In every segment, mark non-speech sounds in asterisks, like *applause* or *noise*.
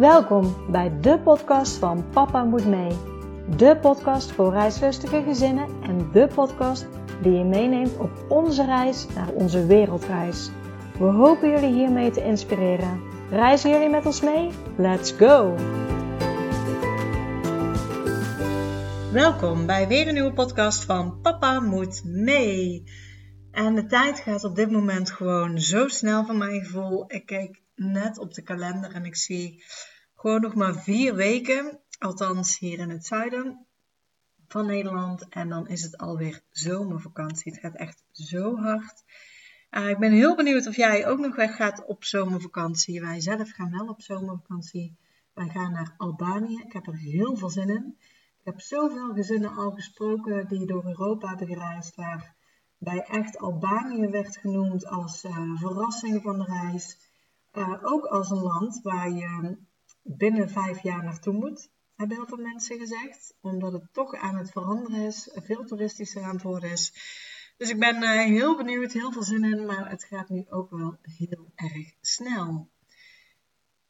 Welkom bij de podcast van Papa Moet Mee. De podcast voor reislustige gezinnen en de podcast die je meeneemt op onze reis naar onze wereldreis. We hopen jullie hiermee te inspireren. Reizen jullie met ons mee? Let's go! Welkom bij weer een nieuwe podcast van Papa Moet Mee. En de tijd gaat op dit moment gewoon zo snel van mijn gevoel. Ik kijk net op de kalender en ik zie gewoon nog maar vier weken. Althans hier in het zuiden van Nederland. En dan is het alweer zomervakantie. Het gaat echt zo hard. Uh, ik ben heel benieuwd of jij ook nog weg gaat op zomervakantie. Wij zelf gaan wel op zomervakantie. Wij gaan naar Albanië. Ik heb er heel veel zin in. Ik heb zoveel gezinnen al gesproken die door Europa hebben gereisd. Waar bij echt Albanië werd genoemd als uh, verrassing van de reis. Uh, ook als een land waar je binnen vijf jaar naartoe moet, hebben heel veel mensen gezegd. Omdat het toch aan het veranderen is, veel toeristischer aan het worden is. Dus ik ben uh, heel benieuwd, heel veel zin in, maar het gaat nu ook wel heel erg snel.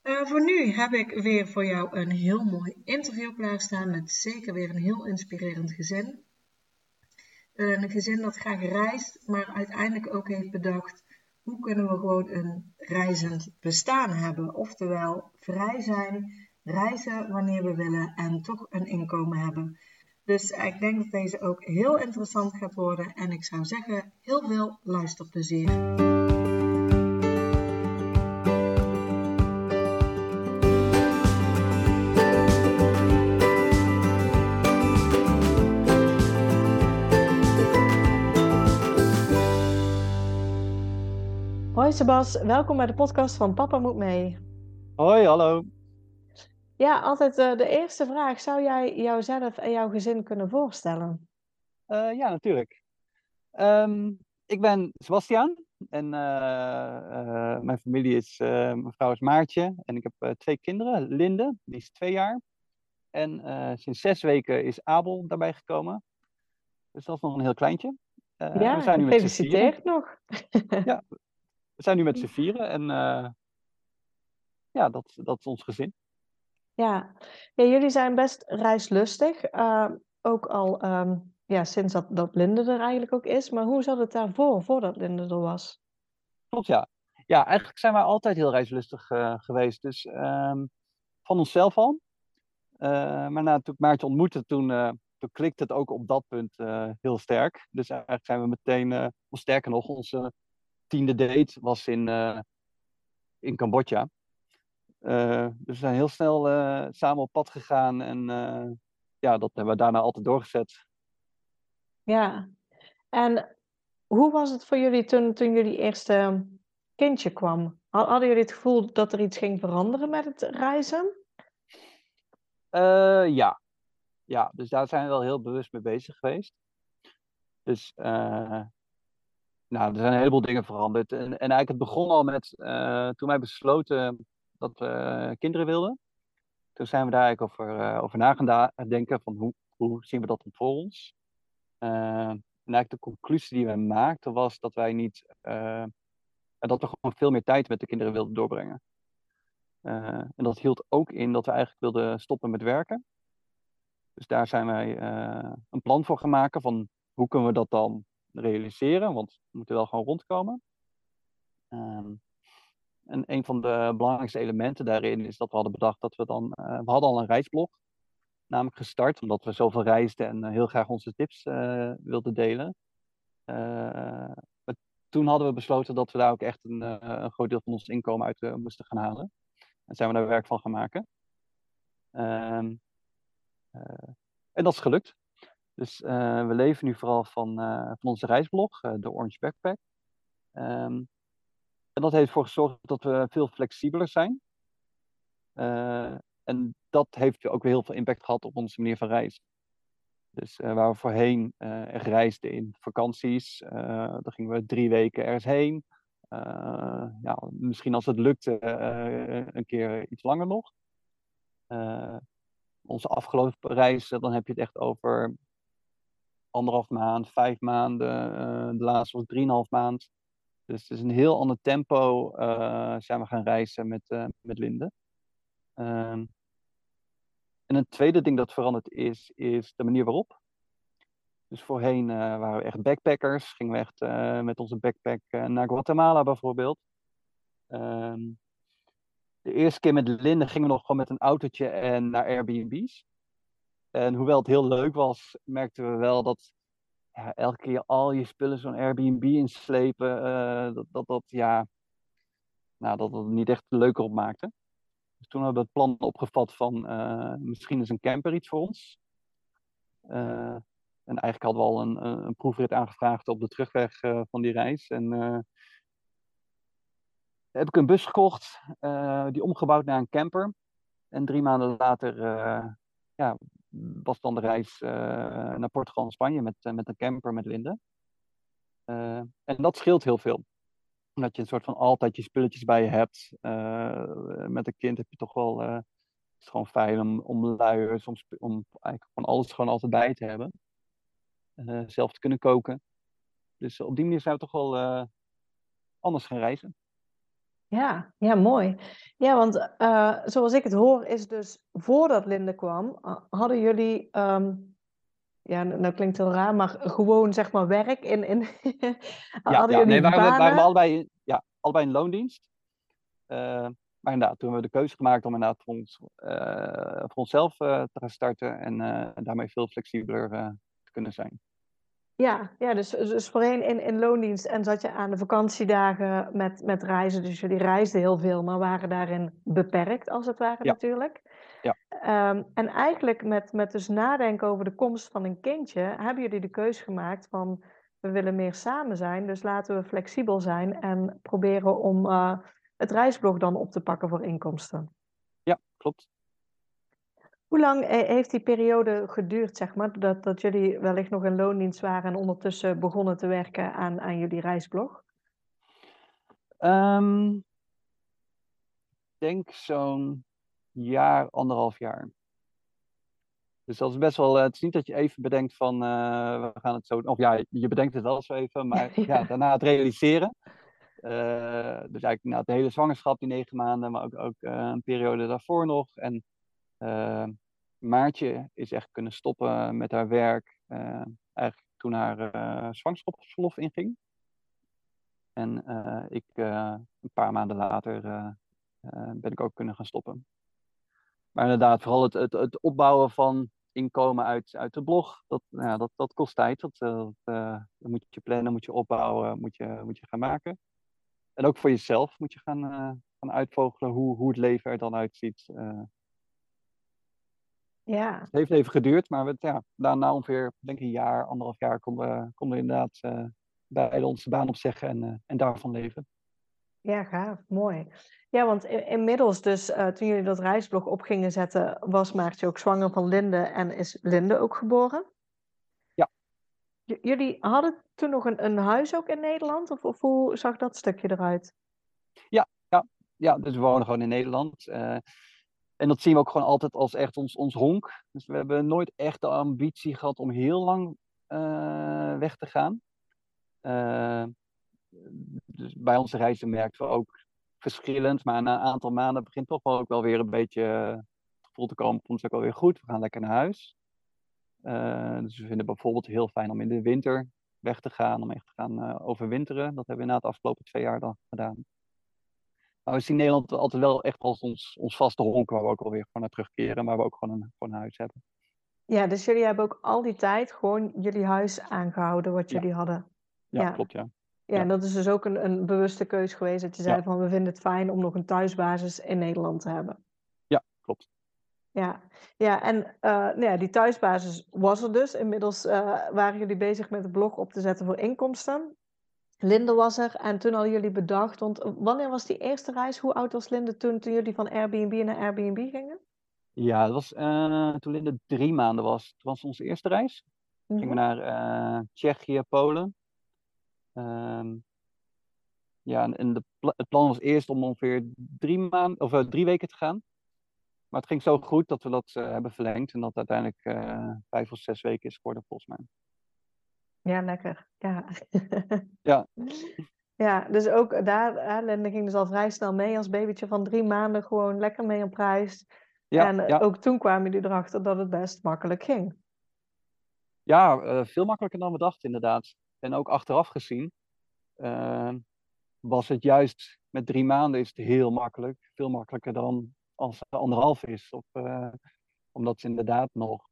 Uh, voor nu heb ik weer voor jou een heel mooi interview klaarstaan met zeker weer een heel inspirerend gezin. Een gezin dat graag reist, maar uiteindelijk ook heeft bedacht hoe kunnen we gewoon een reizend bestaan hebben. Oftewel vrij zijn, reizen wanneer we willen en toch een inkomen hebben. Dus ik denk dat deze ook heel interessant gaat worden en ik zou zeggen heel veel luisterplezier. Sebas, welkom bij de podcast van Papa Moet Mee. Hoi, hallo. Ja, altijd uh, de eerste vraag. Zou jij jouzelf en jouw gezin kunnen voorstellen? Uh, ja, natuurlijk. Um, ik ben Sebastiaan en uh, mijn familie is, mijn vrouw is Maartje en ik heb twee kinderen. Linde, die is twee jaar. En sinds zes weken is Abel daarbij gekomen. Dus dat is nog een heel kleintje. ja, we zijn nu gefeliciteerd nog. ja, we zijn nu met z'n vieren en uh, ja, dat, dat is ons gezin. Ja. ja, jullie zijn best reislustig. Uh, ook al um, ja, sinds dat, dat Linde er eigenlijk ook is. Maar hoe zat het daarvoor, voordat Linde er was? Klopt, ja. Ja, eigenlijk zijn wij altijd heel reislustig uh, geweest. Dus um, van onszelf al. maar na toen ik Maartje ontmoette, toen, toen klikte het ook op dat punt heel sterk. Dus eigenlijk zijn we meteen, of sterker nog, onze tiende date was in, uh, in Cambodja. Uh, dus we zijn heel snel uh, samen op pad gegaan en ja, dat hebben we daarna altijd doorgezet. Ja, en hoe was het voor jullie toen, toen jullie eerste kindje kwam? Hadden jullie het gevoel dat er iets ging veranderen met het reizen? ja. ja, dus daar zijn we wel heel bewust mee bezig geweest. Dus nou, er zijn een heleboel dingen veranderd. En, en eigenlijk het begon al met uh, toen wij besloten dat we kinderen wilden. Toen zijn we daar eigenlijk over, uh, over na gaan denken van hoe, hoe zien we dat dan voor ons. Uh, en eigenlijk de conclusie die we maakten was dat wij niet, dat we gewoon veel meer tijd met de kinderen wilden doorbrengen. en dat hield ook in dat we eigenlijk wilden stoppen met werken. Dus daar zijn wij een plan voor gaan maken van hoe kunnen we dat dan realiseren, want we moeten wel gewoon rondkomen. Um, en een van de belangrijkste elementen daarin is dat we hadden bedacht dat we dan. Uh, we hadden al een reisblog, namelijk gestart, omdat we zoveel reisden en uh, heel graag onze tips uh, wilden delen. toen hadden we besloten dat we daar ook echt een, een groot deel van ons inkomen uit moesten gaan halen. En zijn we daar werk van gaan maken. Um, en dat is gelukt. Dus uh, we leven nu vooral van, uh, van onze reisblog, uh, de Orange Backpack. Um, en dat heeft ervoor gezorgd dat we veel flexibeler zijn. en dat heeft ook weer heel veel impact gehad op onze manier van reizen. Dus waar we voorheen reisden in vakanties, dan gingen we drie weken ergens heen. ja, misschien als het lukte, een keer iets langer nog. onze afgelopen reizen, dan heb je het echt over anderhalf maand, vijf maanden. Uh, de laatste was drieënhalf maand. Dus het is een heel ander tempo uh, zijn we gaan reizen met, uh, met Linde. Ehm, en een tweede ding dat veranderd is, is de manier waarop. Dus voorheen eh, waren we echt backpackers. Gingen we echt eh, met onze backpack eh, naar Guatemala bijvoorbeeld. Ehm, de eerste keer met Linde gingen we nog gewoon met een autootje en naar Airbnb's. En hoewel het heel leuk was, merkten we wel dat ja, elke keer al je spullen zo'n Airbnb inslepen, dat, dat dat ja, nou, dat het niet echt leuker op maakte. Dus toen hebben we het plan opgevat van misschien is een camper iets voor ons. En eigenlijk hadden we al een, een proefrit aangevraagd op de terugweg uh, van die reis. En uh, heb ik een bus gekocht, uh, die omgebouwd naar een camper. En drie maanden later ja, was dan de reis naar Portugal en Spanje met, met een camper met Linde. en dat scheelt heel veel. Omdat je een soort van altijd je spulletjes bij je hebt. met een kind heb je toch wel. het is gewoon fijn om, om luiers, om, om eigenlijk van alles gewoon altijd bij te hebben. Eh, zelf te kunnen koken. Dus op die manier zijn we toch wel eh, anders gaan reizen. Ja, ja, mooi. Ja, want uh, zoals ik het hoor, is dus voordat Linde kwam, hadden jullie, um, ja, nou klinkt heel raar, maar gewoon zeg maar werk in. in *laughs* ja, ja, nee, waren, we, waren we allebei, ja, allebei in loondienst. Uh, maar inderdaad, toen hebben we de keuze gemaakt om inderdaad voor, ons, voor onszelf te gaan starten en daarmee veel flexibeler te kunnen zijn. Ja, ja dus, dus voorheen in, in loondienst en zat je aan de vakantiedagen met, met reizen. Dus jullie reisden heel veel, maar waren daarin beperkt als het ware natuurlijk. Ja. Um, en eigenlijk met, met dus nadenken over de komst van een kindje, hebben jullie de keuze gemaakt van we willen meer samen zijn, dus laten we flexibel zijn en proberen om uh, het reisblog dan op te pakken voor inkomsten. Ja, klopt. Hoe lang heeft die periode geduurd, zeg maar, dat, dat jullie wellicht nog in loondienst waren en ondertussen begonnen te werken aan, aan jullie reisblog? Um, ik denk zo'n jaar, anderhalf jaar. Dus dat is best wel. Eh, het is niet dat je even bedenkt van uh, we gaan het zo. Of ja, je bedenkt het wel zo even, maar *laughs* ja. ja daarna het realiseren. Uh, dus eigenlijk nou, de hele zwangerschap, die negen maanden, maar ook, ook een periode daarvoor nog. En Maartje is echt kunnen stoppen met haar werk. Uh, eigenlijk toen haar uh, zwangerschapsverlof inging. En ik een paar maanden later ben ik ook kunnen gaan stoppen. Maar inderdaad, vooral het, het, het opbouwen van inkomen uit, uit de blog, dat, ja, dat, dat kost tijd. Dat, dat, dat moet je plannen, moet je opbouwen, moet je, moet je gaan maken. En ook voor jezelf moet je gaan, gaan uitvogelen hoe, hoe het leven er dan uitziet. Ja. Het heeft even geduurd, maar we, ja, na ongeveer denk ik een jaar, anderhalf jaar konden we, konden we inderdaad uh, bij onze baan opzeggen en, uh, en daarvan leven. Ja, gaaf, mooi. Ja, want inmiddels dus, uh, toen jullie dat reisblog op gingen zetten, was Maartje ook zwanger van Linde en is Linde ook geboren? Ja. J jullie hadden toen nog een, een huis ook in Nederland? Of, of hoe zag dat stukje eruit? Ja, ja, ja dus we wonen gewoon in Nederland. En dat zien we ook gewoon altijd als echt ons, ons honk. Dus we hebben nooit echt de ambitie gehad om heel lang uh, weg te gaan. Uh, dus bij onze reizen merken we ook verschillend. Maar na een aantal maanden begint toch wel ook wel weer een beetje het gevoel te komen. Het ook wel weer goed. We gaan lekker naar huis. Dus we vinden het bijvoorbeeld heel fijn om in de winter weg te gaan. Om echt te gaan overwinteren. Dat hebben we na de afgelopen twee jaar dan gedaan. Maar we zien Nederland altijd wel echt als ons, ons vaste honk, waar we ook alweer gewoon naar terugkeren, maar we ook gewoon een, gewoon een huis hebben. Ja, dus jullie hebben ook al die tijd gewoon jullie huis aangehouden wat jullie hadden. Ja, ja, klopt, ja. Ja, en dat is dus ook een, een bewuste keuze geweest dat je zei van we vinden het fijn om nog een thuisbasis in Nederland te hebben. Ja, klopt. Ja, ja en uh, nou ja, die thuisbasis was er dus. Inmiddels uh, waren jullie bezig met het blog op te zetten voor inkomsten. Linde was er en toen hadden jullie bedacht, want wanneer was die eerste reis? Hoe oud was Linde toen, toen jullie van Airbnb naar Airbnb gingen? Ja, dat was uh, toen Linde drie maanden was. Het was onze eerste reis. Mm -hmm. Gingen we naar uh, Tsjechië, Polen. Uh, ja, en, de pl het plan was eerst om ongeveer drie, maanden, of, uh, drie weken te gaan. Maar het ging zo goed dat we dat hebben verlengd en dat uiteindelijk vijf of zes weken is geworden volgens mij. Ja, lekker. Ja. *laughs* Ja. Ja, dus ook daar, Linde ging dus al vrij snel mee als babytje van drie maanden gewoon lekker mee op reis. Ja, en eh, ja. ook toen kwamen jullie erachter dat het best makkelijk ging. Ja, eh, veel makkelijker dan we dachten inderdaad. En ook achteraf gezien eh, was het juist met drie maanden is het heel makkelijk. Veel makkelijker dan als het anderhalf is. Of, eh, omdat ze inderdaad nog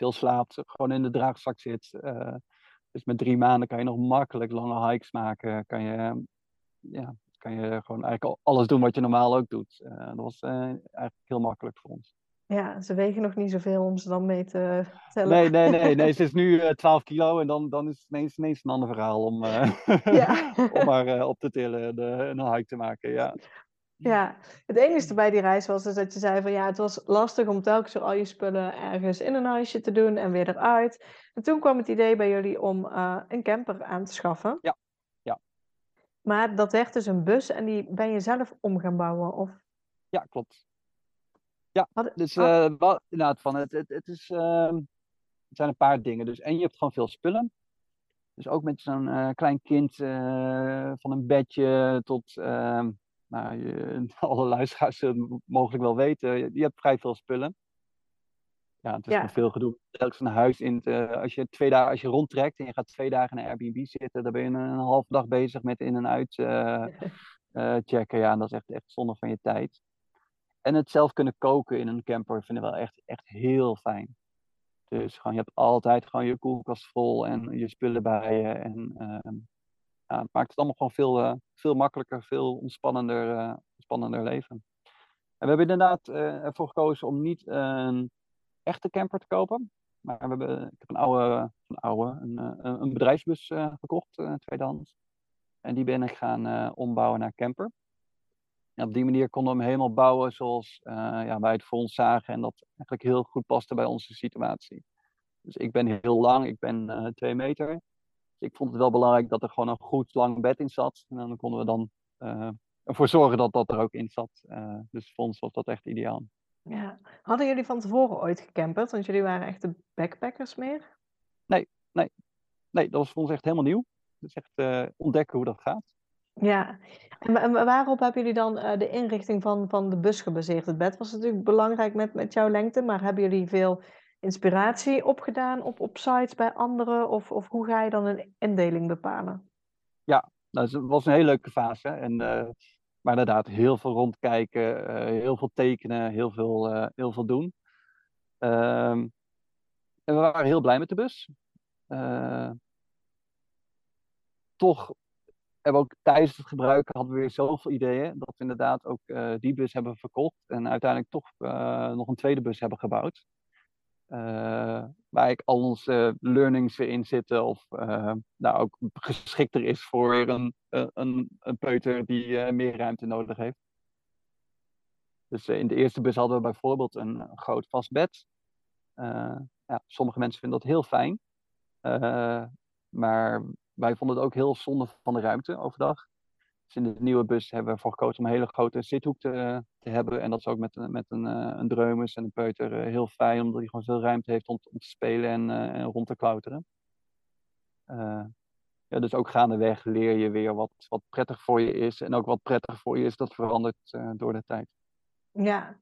veel slaapt, gewoon in de draagzak zit. Eh, dus met drie maanden kan je nog makkelijk lange hikes maken. Kan je, ja, kan je gewoon eigenlijk al- alles doen wat je normaal ook doet. Eh, dat was eh, eigenlijk heel makkelijk voor ons. Ja, ze wegen nog niet zoveel om ze dan mee te tellen. Nee, nee, nee, nee. *laughs* Ze is nu eh 12 kilo en dan, dan is het ineens, ineens een ander verhaal om, eh, Ja. *laughs* om haar op te tillen, de, een hike te maken. Ja. Ja, het enige bij die reis was dus dat je zei van ja, het was lastig om telkens al je spullen ergens in een huisje te doen en weer eruit. En toen kwam het idee bij jullie om eh, een camper aan te schaffen. Ja, ja. Maar dat werd dus een bus en die ben je zelf om gaan bouwen? Of ja, klopt. Ja, Had- dus had- eh wel, inderdaad, van het, het, het, is, ehm, het zijn een paar dingen. Dus en je hebt gewoon veel spullen. Dus ook met zo'n eh, klein kind, eh, van een bedje tot, ehm, nou, je, *laughs* alle luisteraars zullen mogelijk wel weten, je, je hebt vrij veel spullen. Ja, het is Ja. veel gedoe. Telkens een huis in. te- als je twee dagen, als je rondtrekt en je gaat twee dagen in een Airbnb zitten, dan ben je een, een halve dag bezig met in en uit eh, *laughs* eh, checken. Ja, en dat is echt, echt zonde van je tijd. En het zelf kunnen koken in een camper vinden we wel echt, echt heel fijn. Dus gewoon, je hebt altijd gewoon je koelkast vol en je spullen bij je. En ehm, het maakt het allemaal gewoon veel, eh, veel makkelijker, veel ontspannender, eh, ontspannender leven. En we hebben inderdaad eh, ervoor gekozen om niet een echte camper te kopen. Maar we hebben, ik heb een oude, een, oude, een, een bedrijfsbus gekocht, eh, tweedehands. En die ben ik gaan ombouwen naar camper. En op die manier konden we hem helemaal bouwen zoals ja, wij het voor ons zagen. En dat eigenlijk heel goed paste bij onze situatie. Dus ik ben heel lang, ik ben eh twee meter. Dus ik vond het wel belangrijk dat er gewoon een goed lang bed in zat. En dan konden we dan eh, ervoor zorgen dat dat er ook in zat. Eh, dus voor ons was dat echt ideaal. ja. Hadden jullie van tevoren ooit gecamperd? Want jullie waren echt de backpackers meer? Nee, dat was voor ons echt helemaal nieuw. Dus echt eh, ontdekken hoe dat gaat. Ja, en, wa- en waarop hebben jullie dan de inrichting van, van de bus gebaseerd? Het bed was natuurlijk belangrijk met, met jouw lengte, maar hebben jullie veel inspiratie opgedaan op, op sites bij anderen? Of, of hoe ga je dan een indeling bepalen? Nou, het was een hele leuke fase. En, eh, maar inderdaad, heel veel rondkijken, eh, heel veel tekenen, heel veel, eh, heel veel doen. Ehm, en we waren heel blij met de bus. Toch hebben we ook tijdens het gebruiken hadden we weer zoveel ideeën dat we inderdaad ook die bus hebben verkocht en uiteindelijk toch nog een tweede bus hebben gebouwd. Eh, waar eigenlijk al onze learnings in zitten of eh, nou ook geschikter is voor een, een, een, peuter die eh, meer ruimte nodig heeft. Dus in de eerste bus hadden we bijvoorbeeld een groot vast bed. Ja, sommige mensen vinden dat heel fijn. Maar wij vonden het ook heel zonde van de ruimte overdag. Dus in de nieuwe bus hebben we ervoor gekozen om een hele grote zithoek te, te hebben. En dat is ook met, met een, eh, een dreumes en een peuter eh, heel fijn, omdat hij gewoon veel ruimte heeft om, te- spelen en, eh, en rond te klauteren. Ja, dus ook gaandeweg leer je weer wat, wat prettig voor je is. En ook wat prettig voor je is, dat verandert door de tijd. Ja,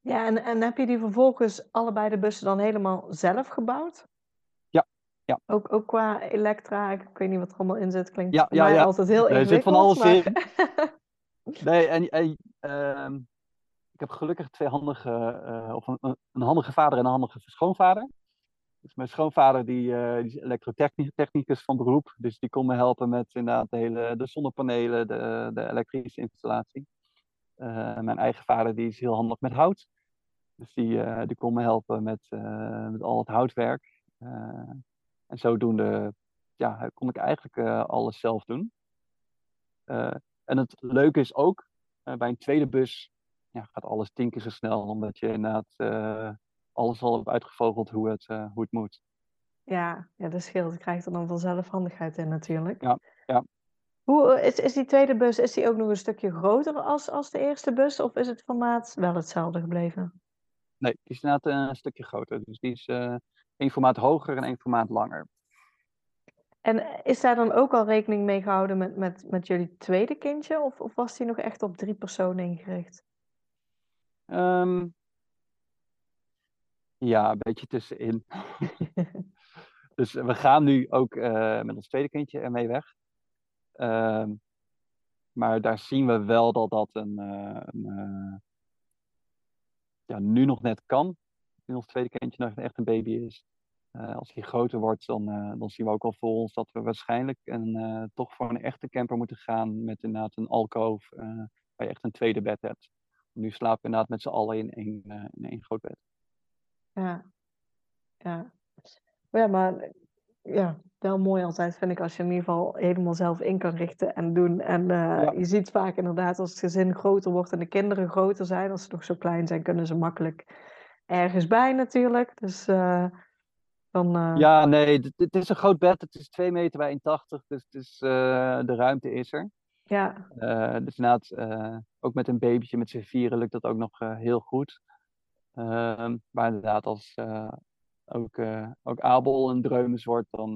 ja en, en heb je die vervolgens allebei de bussen dan helemaal zelf gebouwd? Ja. Ook, ook qua elektra, ik weet niet wat er allemaal in zit, klinkt Ja, ja, altijd heel Er zit van ingewikkeld. alles maar- *laughs* Nee, en, en ehm, ik heb gelukkig twee handige, eh, of een, een- handige vader en een handige schoonvader. Dus mijn schoonvader die, eh, die is elektrotechnicus van beroep, dus die kon me helpen met inderdaad de, hele, de zonnepanelen, de, de elektrische installatie. Eh, mijn eigen vader die is heel handig met hout, dus die, die kon me helpen met, met al het houtwerk. En zodoende ja, kon ik eigenlijk eh, alles zelf doen. Eh, en het leuke is ook, eh, bij een tweede bus ja, gaat alles tien keer zo snel, omdat je inderdaad alles al hebt uitgevogeld hoe het, hoe het moet. Ja, ja, dat scheelt. Je krijgt er dan vanzelf handigheid in natuurlijk. Ja, ja. Hoe is, is die tweede bus, is die ook nog een stukje groter als, als de eerste bus? Of is het formaat wel hetzelfde gebleven? Nee, die is inderdaad een stukje groter. Dus die is één formaat hoger en één formaat langer. En is daar dan ook al rekening mee gehouden met, met, met jullie tweede kindje? Of, of was die nog echt op drie personen ingericht? Ehm, ja, een beetje tussenin. *laughs* dus we gaan nu ook uh, met ons tweede kindje ermee weg. Ehm, maar daar zien we wel dat dat een, uh, een uh, ja, nu nog net kan. Nu ons tweede kindje nog echt een baby is. Uh, als hij groter wordt, dan, dan zien we ook al voor ons dat we waarschijnlijk een, toch voor een echte camper moeten gaan. Met inderdaad een alkoof, waar je echt een tweede bed hebt. Nu slapen we inderdaad met z'n allen in één, in één groot bed. Ja, ja. Ja, maar ja, wel mooi altijd, vind ik, als je in ieder geval helemaal zelf in kan richten en doen. En je ziet vaak inderdaad, als het gezin groter wordt en de kinderen groter zijn, als ze nog zo klein zijn, kunnen ze makkelijk ergens bij natuurlijk. Dus dan... Uh... Ja, nee, het is een groot bed. Het is 2 meter bij 1,80, dus is, de ruimte is er. Ja. dus inderdaad, ook met een babytje met z'n vieren lukt dat ook nog heel goed. Ehm, maar inderdaad, als ook, ook Abel een dreumes wordt, dan,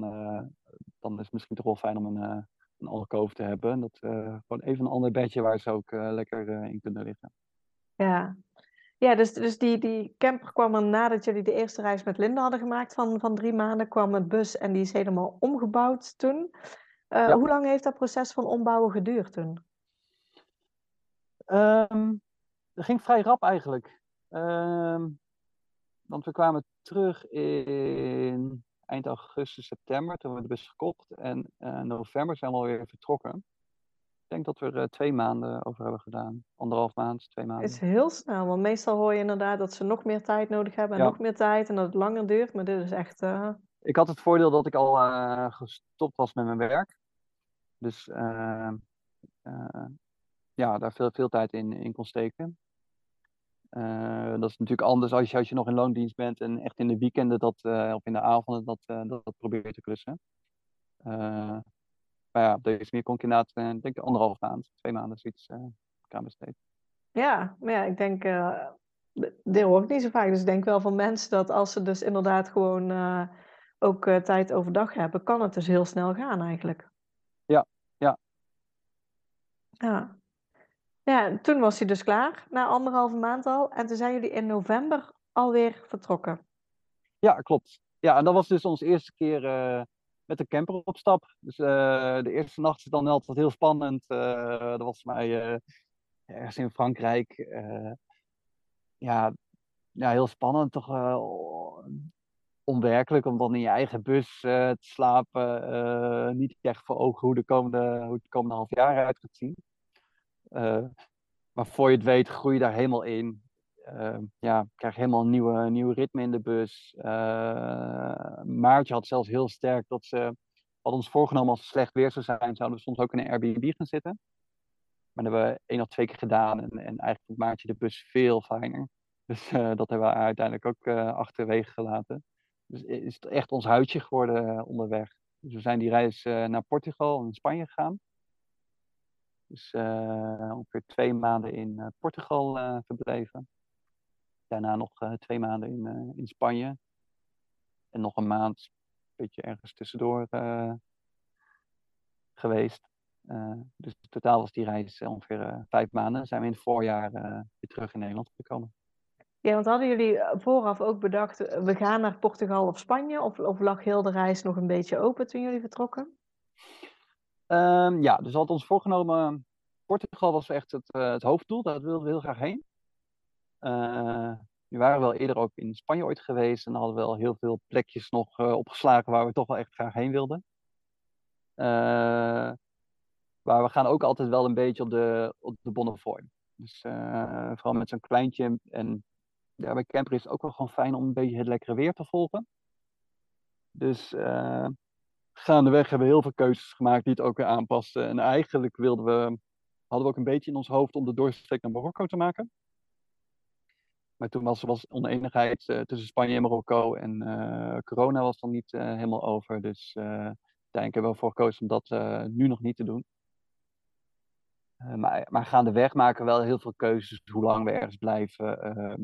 dan is het misschien toch wel fijn om een, een alkoof te hebben. Dat, gewoon even een ander bedje waar ze ook lekker in kunnen liggen. Ja, ja dus, dus die, die camper kwam er nadat jullie de eerste reis met Linda hadden gemaakt van, van drie maanden, kwam het bus en die is helemaal omgebouwd toen. Ja. Hoe lang heeft dat proces van ombouwen geduurd toen? Um, dat ging vrij rap eigenlijk. Um, want we kwamen terug in eind augustus, september, toen we de bus gekocht. En uh, november zijn we alweer vertrokken. Ik denk dat we er uh, twee maanden over hebben gedaan. Anderhalf maand, twee maanden. Het is heel snel, want meestal hoor je inderdaad dat ze nog meer tijd nodig hebben en ja. nog meer tijd en dat het langer duurt. Maar dit is echt. Uh... Ik had het voordeel dat ik al gestopt was met mijn werk. Dus ja, daar veel, veel tijd in, in kon steken. Dat is natuurlijk anders als je, als je nog in loondienst bent en echt in de weekenden dat, of in de avonden dat, dat, dat probeert te klussen. Maar ja, op deze manier kon ik inderdaad, denk ik, anderhalf maand, twee maanden zoiets aan besteed. Ja, maar ja, ik denk, dit hoor ik niet zo vaak. Dus ik denk wel van mensen dat als ze dus inderdaad gewoon ook tijd overdag hebben, kan het dus heel snel gaan eigenlijk. Ja, ja. Ja. Ja, toen was hij dus klaar, na anderhalve maand al. En toen zijn jullie in november alweer vertrokken. Ja, klopt. Ja, en dat was dus onze eerste keer uh, met de camper op stap. Dus uh, de eerste nacht is dan altijd heel spannend. Uh, dat was voor mij ergens in Frankrijk. ja, ja, heel spannend. Toch onwerkelijk om dan in je eigen bus te slapen. niet echt voor ogen hoe, de komende, hoe het komende half jaar eruit gaat zien. Maar voor je het weet groei je daar helemaal in. Uh, ja, krijg helemaal een nieuwe, nieuwe ritme in de bus. Uh, Maartje had zelfs heel sterk dat ze had ons voorgenomen als het slecht weer zou zijn, zouden we soms ook in een Airbnb gaan zitten. Maar dat hebben we één of twee keer gedaan en, en eigenlijk vond Maartje de bus veel fijner. Dus uh, dat hebben we uiteindelijk ook uh, achterwege gelaten. Dus is echt ons huidje geworden onderweg. Dus we zijn die reis naar Portugal en Spanje gegaan. Dus ongeveer twee maanden in Portugal uh, verbleven. Daarna nog twee maanden in, in Spanje. En nog een maand, een beetje ergens tussendoor geweest. dus totaal was die reis ongeveer vijf maanden. Zijn we in het voorjaar weer terug in Nederland gekomen. Ja, want hadden jullie vooraf ook bedacht, we gaan naar Portugal of Spanje? Of, of lag heel de reis nog een beetje open toen jullie vertrokken? Um, ja, dus we hadden ons voorgenomen. Portugal was echt het, uh, het hoofddoel, daar wilden we heel graag heen. Uh, we waren wel eerder ook in Spanje ooit geweest en hadden we wel heel veel plekjes nog uh, opgeslagen waar we toch wel echt graag heen wilden. maar we gaan ook altijd wel een beetje op de, op de Bonnefoy. Dus vooral met zo'n kleintje. En ja, bij camper is het ook wel gewoon fijn om een beetje het lekkere weer te volgen. Dus gaandeweg hebben we heel veel keuzes gemaakt die het ook weer aanpasten. En eigenlijk wilden we, hadden we ook een beetje in ons hoofd om de doorstreek naar Marokko te maken. Maar toen was er was oneenigheid uh, tussen Spanje en Marokko. En uh, corona was dan niet uh, helemaal over. Dus uiteindelijk hebben we ervoor gekozen om dat nu nog niet te doen. maar, maar gaandeweg maken we wel heel veel keuzes hoe lang we ergens blijven. Ehm,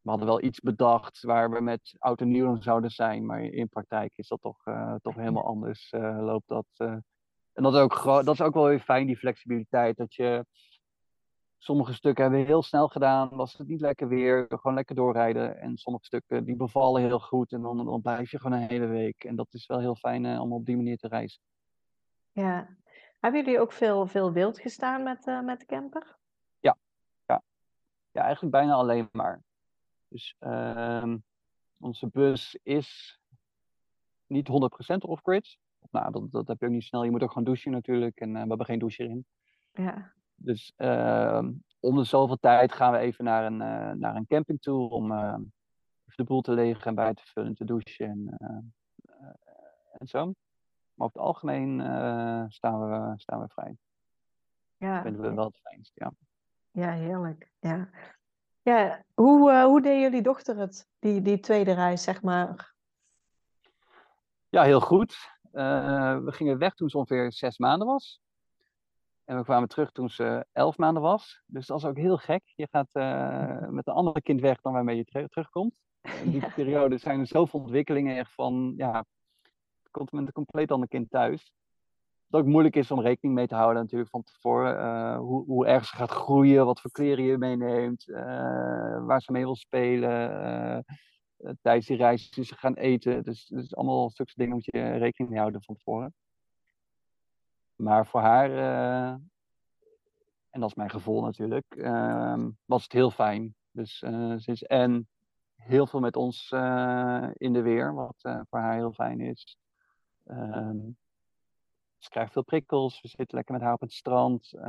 we hadden wel iets bedacht waar we met oud en nieuw zouden zijn, maar in praktijk is dat toch, toch helemaal anders. loopt dat. en dat is, ook dat is ook wel weer fijn, die flexibiliteit. Dat je sommige stukken hebben we heel snel gedaan, was het niet lekker weer, gewoon lekker doorrijden. En sommige stukken die bevallen heel goed en dan, dan blijf je gewoon een hele week. En dat is wel heel fijn om op die manier te reizen. Ja. Hebben jullie ook veel, veel wild gestaan met, uh, met de camper? Ja. ja. Ja, eigenlijk bijna alleen maar. Dus uh, onze bus is niet 100% off-grid. Nou, dat, dat heb je ook niet snel. Je moet ook gewoon douchen natuurlijk. En uh, we hebben geen douche erin. Ja. Dus uh, om de zoveel tijd gaan we even naar een, uh, naar een camping toe. Om even de boel te legen en bij te vullen, te douchen en, en zo. Maar over het algemeen uh, staan, we, staan we vrij. Ja. Dat vinden we wel het fijnst, ja. Ja, heerlijk. Ja. Ja, hoe, uh, hoe deed jullie dochter het, die, die tweede reis, zeg maar? Ja, heel goed. Uh, we gingen weg toen ze ongeveer zes maanden was. En we kwamen terug toen ze elf maanden was. Dus dat is ook heel gek. Je gaat *laughs* met een ander kind weg dan waarmee je terugkomt. In die ja. periode zijn er zoveel ontwikkelingen echt van, ja, komt met een compleet ander kind thuis. Dat ook moeilijk is om rekening mee te houden natuurlijk van tevoren. Uh, hoe, hoe erg ze gaat groeien, wat voor kleren je meeneemt, uh, waar ze mee wil spelen. Tijdens die reis ze gaan eten. Dus, dus allemaal stuks dingen moet je rekening mee houden van tevoren. Maar voor haar, en dat is mijn gevoel natuurlijk, ehm, was het heel fijn. Dus ze is en heel veel met ons in de weer, wat voor haar heel fijn is. Um, ze krijgt veel prikkels. We zitten lekker met haar op het strand. Uh,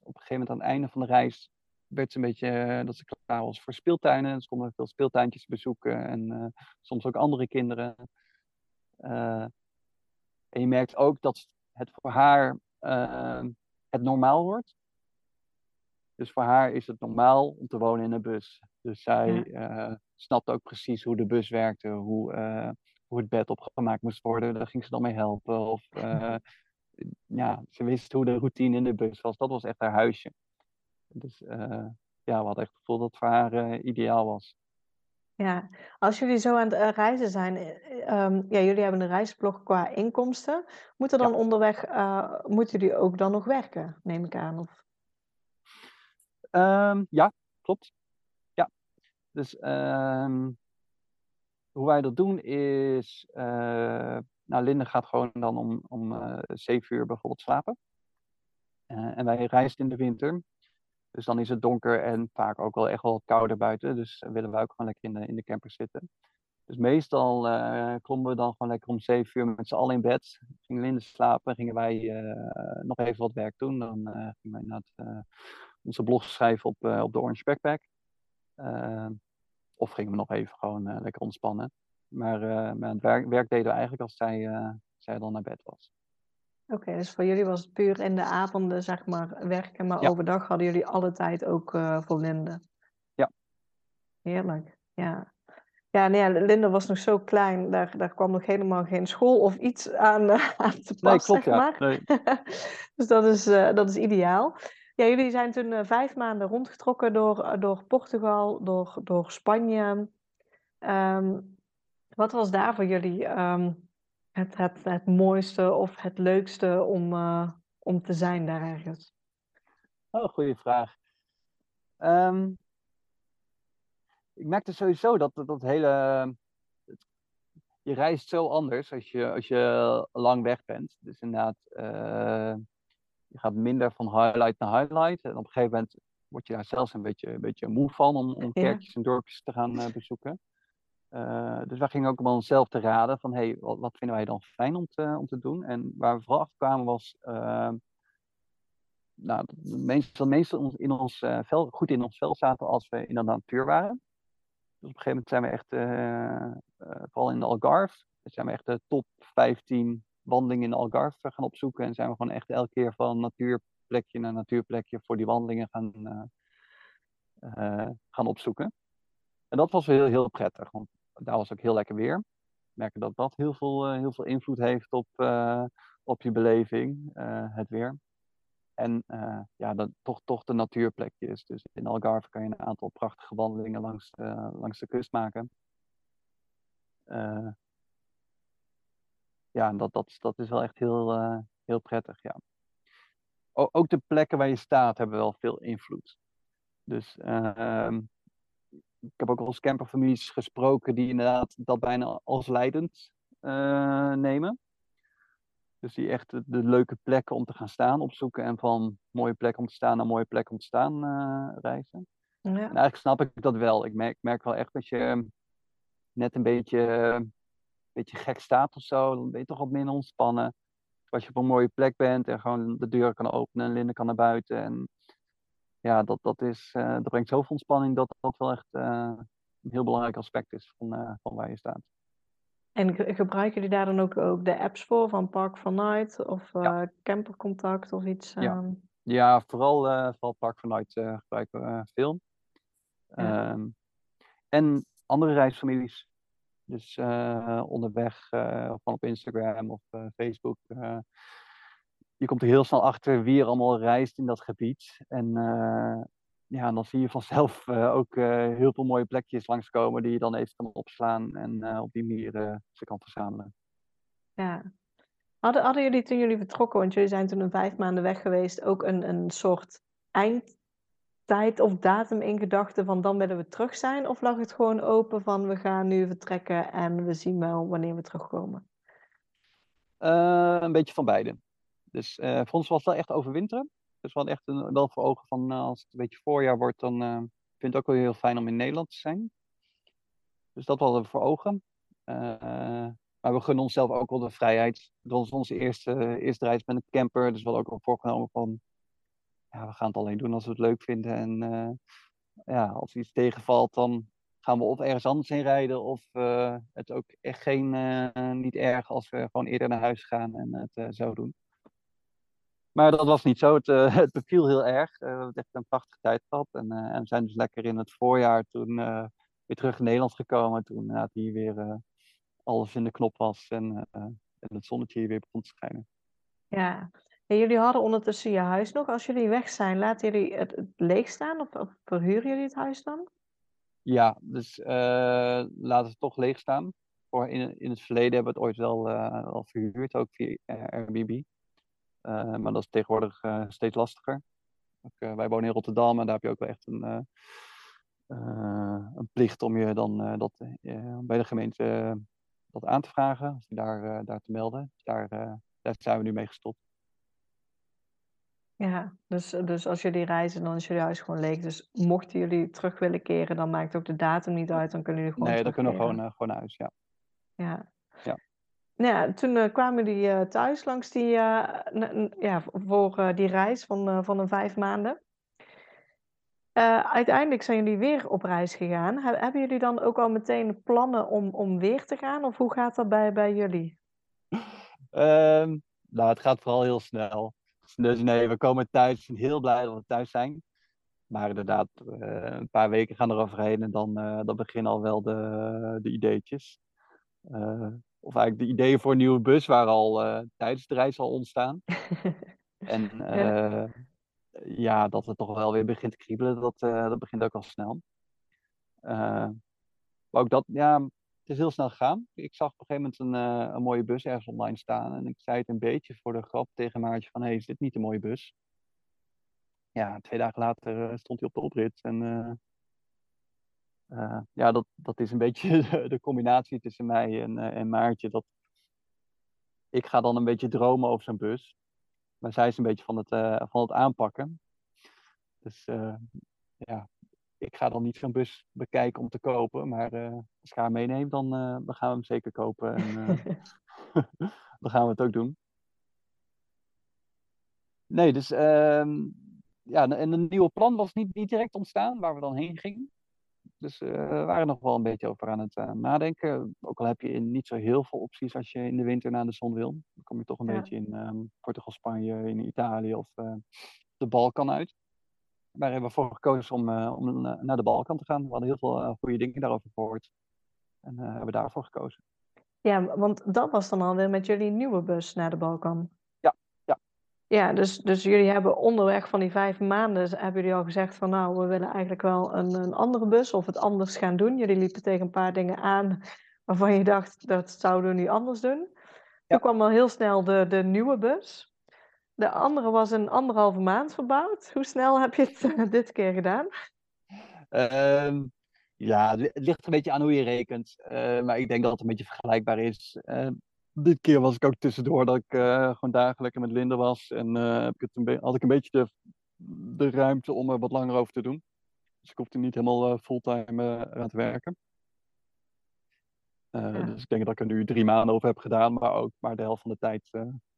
op een gegeven moment aan het einde van de reis werd ze een beetje dat ze klaar was voor speeltuinen. Dus konden veel speeltuintjes bezoeken en soms ook andere kinderen. en je merkt ook dat het voor haar ehm, het normaal wordt. Dus voor haar is het normaal om te wonen in een bus. Dus zij ja. snapt ook precies hoe de bus werkte, hoe hoe het bed opgemaakt moest worden. Daar ging ze dan mee helpen. Of uh, *laughs* ja, ze wist hoe de routine in de bus was. Dat was echt haar huisje. Dus ja, we hadden echt het gevoel dat het voor haar ideaal was. Ja, als jullie zo aan het reizen zijn, um, ja, jullie hebben een reisblog qua inkomsten. Moeten dan ja. onderweg, moeten jullie ook dan nog werken, neem ik aan? Of? Um, ja, klopt. Ja, dus um, hoe wij dat doen is, uh, nou Linde gaat gewoon dan om, om uh, 7 uur bijvoorbeeld slapen. En wij reizen in de winter. Dus dan is het donker en vaak ook wel echt wel kouder buiten. Dus willen wij ook gewoon lekker in de, in de camper zitten. Dus meestal uh, klommen we dan gewoon lekker om 7 uur met z'n allen in bed. Ging Linde slapen, gingen wij nog even wat werk doen. Dan gingen wij inderdaad onze blog schrijven op, op de Orange Backpack. Of gingen we nog even gewoon lekker ontspannen. Maar, het werk, werk, deden we eigenlijk als zij, zij dan naar bed was. Oké, okay, dus voor jullie was het puur in de avonden, zeg maar, werken. Maar ja. overdag hadden jullie alle tijd ook voor Linde. Ja. Heerlijk, ja. Ja, nee, Linde was nog zo klein, daar, daar kwam nog helemaal geen school of iets aan, *laughs* aan te pas, nee, klopt, zeg maar. Ja. Nee. *laughs* dus dat is, dat is ideaal. Ja, jullie zijn toen uh, vijf maanden rondgetrokken door, door Portugal, door, door Spanje. Um, wat was daar voor jullie um, het, het, het mooiste of het leukste om, uh, om te zijn daar ergens? Oh, goede vraag. Um, ik merkte sowieso dat dat, dat hele. Je reist zo anders als je, als je lang weg bent. Dus inderdaad. Uh, je gaat minder van highlight naar highlight. En op een gegeven moment word je daar zelfs een beetje, een beetje moe van om, om kerkjes en dorpjes te gaan uh, bezoeken. Uh, dus wij gingen ook om onszelf te raden van hey, wat, vinden wij dan fijn om te, om te doen. En waar we vooral achter kwamen was, uh, nou, meestal, meestal in ons uh, vel, goed in ons vel zaten als we in de natuur waren. Dus op een gegeven moment zijn we echt, vooral in de Algarve, zijn we echt de top 15 wandelingen in Algarve gaan opzoeken. En zijn we gewoon echt elke keer van natuurplekje naar natuurplekje voor die wandelingen gaan, gaan opzoeken. En dat was heel, heel prettig, want daar was ook heel lekker weer. We merken dat dat heel veel, uh, heel veel invloed heeft op, uh, op je beleving, het weer. En ja, dat, toch, toch de natuurplekjes. Dus in Algarve kan je een aantal prachtige wandelingen langs, langs de kust maken. Ja, dat, dat, dat is wel echt heel, heel prettig, ja. Ook de plekken waar je staat hebben wel veel invloed. Dus ehm, ik heb ook al eens camperfamilies gesproken die inderdaad dat bijna als leidend nemen. Dus die echt de, leuke plekken om te gaan staan opzoeken en van mooie plekken om te staan naar mooie plekken om te staan uh, reizen. Ja. En eigenlijk snap ik dat wel. Ik merk, merk wel echt dat je net een beetje, een beetje gek staat of zo. Dan ben je toch wat minder ontspannen. Als je op een mooie plek bent en gewoon de deur kan openen en Linde kan naar buiten. En ja, dat, dat, is, uh, dat brengt zoveel ontspanning dat dat wel echt uh, een heel belangrijk aspect is van, van waar je staat. En gebruiken jullie daar dan ook, ook de apps voor, van Park van Night of uh, Campercontact of iets? Ja, ehm? ja vooral, vooral Park van Night gebruiken we veel. Ja. Um, en andere reisfamilies. Dus onderweg, van op Instagram of Facebook. Je komt er heel snel achter wie er allemaal reist in dat gebied. En ja, dan zie je vanzelf uh, ook uh, heel veel mooie plekjes langskomen die je dan even kan opslaan en op die manier ze kan verzamelen. Ja. Hadden, hadden jullie toen jullie vertrokken, want jullie zijn toen een vijf maanden weg geweest, ook een, een soort eindtijd of datum in gedachten van dan willen we terug zijn? Of lag het gewoon open van we gaan nu vertrekken en we zien wel wanneer we terugkomen? een beetje van beide. Dus voor ons was wel echt overwinteren. Dus we hadden echt een, wel voor ogen van uh, als het een beetje voorjaar wordt, dan uh, vind ik het ook wel heel fijn om in Nederland te zijn. Dus dat hadden we voor ogen. Maar we gunnen onszelf ook wel de vrijheid. Het was onze eerste, eerste reis met een camper, dus we hadden ook al voorgenomen van, ja, we gaan het alleen doen als we het leuk vinden. En ja, als iets tegenvalt, dan gaan we of ergens anders heen rijden, of het ook echt geen, niet erg als we gewoon eerder naar huis gaan en het zo doen. Maar dat was niet zo. Het, uh, *laughs* het beviel heel erg. Uh, we hebben echt een prachtige tijd gehad. En, uh, en we zijn dus lekker in het voorjaar toen weer terug in Nederland gekomen. Toen hier weer alles in de knop was en, en het zonnetje hier weer begon te schijnen. Ja, en jullie hadden ondertussen je huis nog. Als jullie weg zijn, laten jullie het, het leeg staan of, of, verhuren jullie het huis dan? Ja, dus laten het toch leeg staan. In, in het verleden hebben we het ooit wel, wel verhuurd, ook via Airbnb. Uh, maar dat is tegenwoordig uh, steeds lastiger. Ook, uh, wij wonen in Rotterdam en daar heb je ook wel echt een, een plicht om je dan dat, bij de gemeente dat aan te vragen, of je daar, daar te melden. Dus daar, daar zijn we nu mee gestopt. Ja, dus, dus als jullie reizen, dan is jullie huis gewoon leeg. Dus mochten jullie terug willen keren, dan maakt ook de datum niet uit. Dan kunnen jullie gewoon Nee, dan kunnen we gewoon, gewoon naar huis, ja. Ja. ja. Nou ja, toen uh, kwamen die uh, thuis langs die, uh, ja, voor die reis van, van een vijf maanden. uiteindelijk zijn jullie weer op reis gegaan. He hebben jullie dan ook al meteen plannen om, om weer te gaan? Of hoe gaat dat bij, bij jullie? Um, nou, het gaat vooral heel snel. Dus nee, we komen thuis. Heel blij dat we thuis zijn. Maar inderdaad, een paar weken gaan er overheen en dan, dan beginnen al wel de, de ideetjes of eigenlijk de ideeën voor een nieuwe bus waren al uh, tijdens de reis al ontstaan. *laughs* en uh, ja. dat het toch wel weer begint te kriebelen, dat, uh, dat begint ook al snel. maar ook dat, ja, het is heel snel gegaan. Ik zag op een gegeven moment een, een mooie bus ergens online staan. En ik zei het een beetje voor de grap tegen Maartje van, hé, hey, is dit niet een mooie bus? Ja, twee dagen later stond hij op de oprit en uh, ja, dat, dat is een beetje *laughs* de, de combinatie tussen mij en, uh, en Maartje. Dat ik ga dan een beetje dromen over zo'n bus. Maar zij is een beetje van het, uh, van het aanpakken. Dus ja, ik ga dan niet zo'n bus bekijken om te kopen. Maar als ik haar meeneem, dan, dan gaan we hem zeker kopen. En *laughs* *laughs* dan gaan we het ook doen. Nee, dus ehm, ja, en een nieuwe plan was niet, niet direct ontstaan waar we dan heen gingen. Dus uh, we waren nog wel een beetje over aan het uh, nadenken. Ook al heb je niet zo heel veel opties als je in de winter naar de zon wil. Dan kom je toch een ja. beetje in um, Portugal, Spanje, in Italië of uh, de Balkan uit. Daar hebben we voor gekozen om, om naar de Balkan te gaan. We hadden heel veel goede dingen daarover gehoord. En hebben daarvoor gekozen. Ja, want dat was dan alweer met jullie nieuwe bus naar de Balkan. Ja, dus, dus jullie hebben onderweg van die vijf maanden, hebben jullie al gezegd van nou, we willen eigenlijk wel een, een andere bus of het anders gaan doen. Jullie liepen tegen een paar dingen aan waarvan je dacht, dat zouden we nu anders doen. Toen kwam al heel snel de, de nieuwe bus. De andere was een anderhalve maand verbouwd. Hoe snel heb je het *laughs* dit keer gedaan? Ehm, ja, het ligt een beetje aan hoe je rekent. Uh, maar ik denk dat het een beetje vergelijkbaar is. Uh, dit keer was ik ook tussendoor dat ik uh, gewoon dagelijks met Linda was. En heb ik het een had ik een beetje de, de ruimte om er wat langer over te doen. Dus ik hoefde niet helemaal fulltime aan te werken. Ja. Dus ik denk dat ik er nu drie maanden over heb gedaan, maar ook maar de helft van de tijd.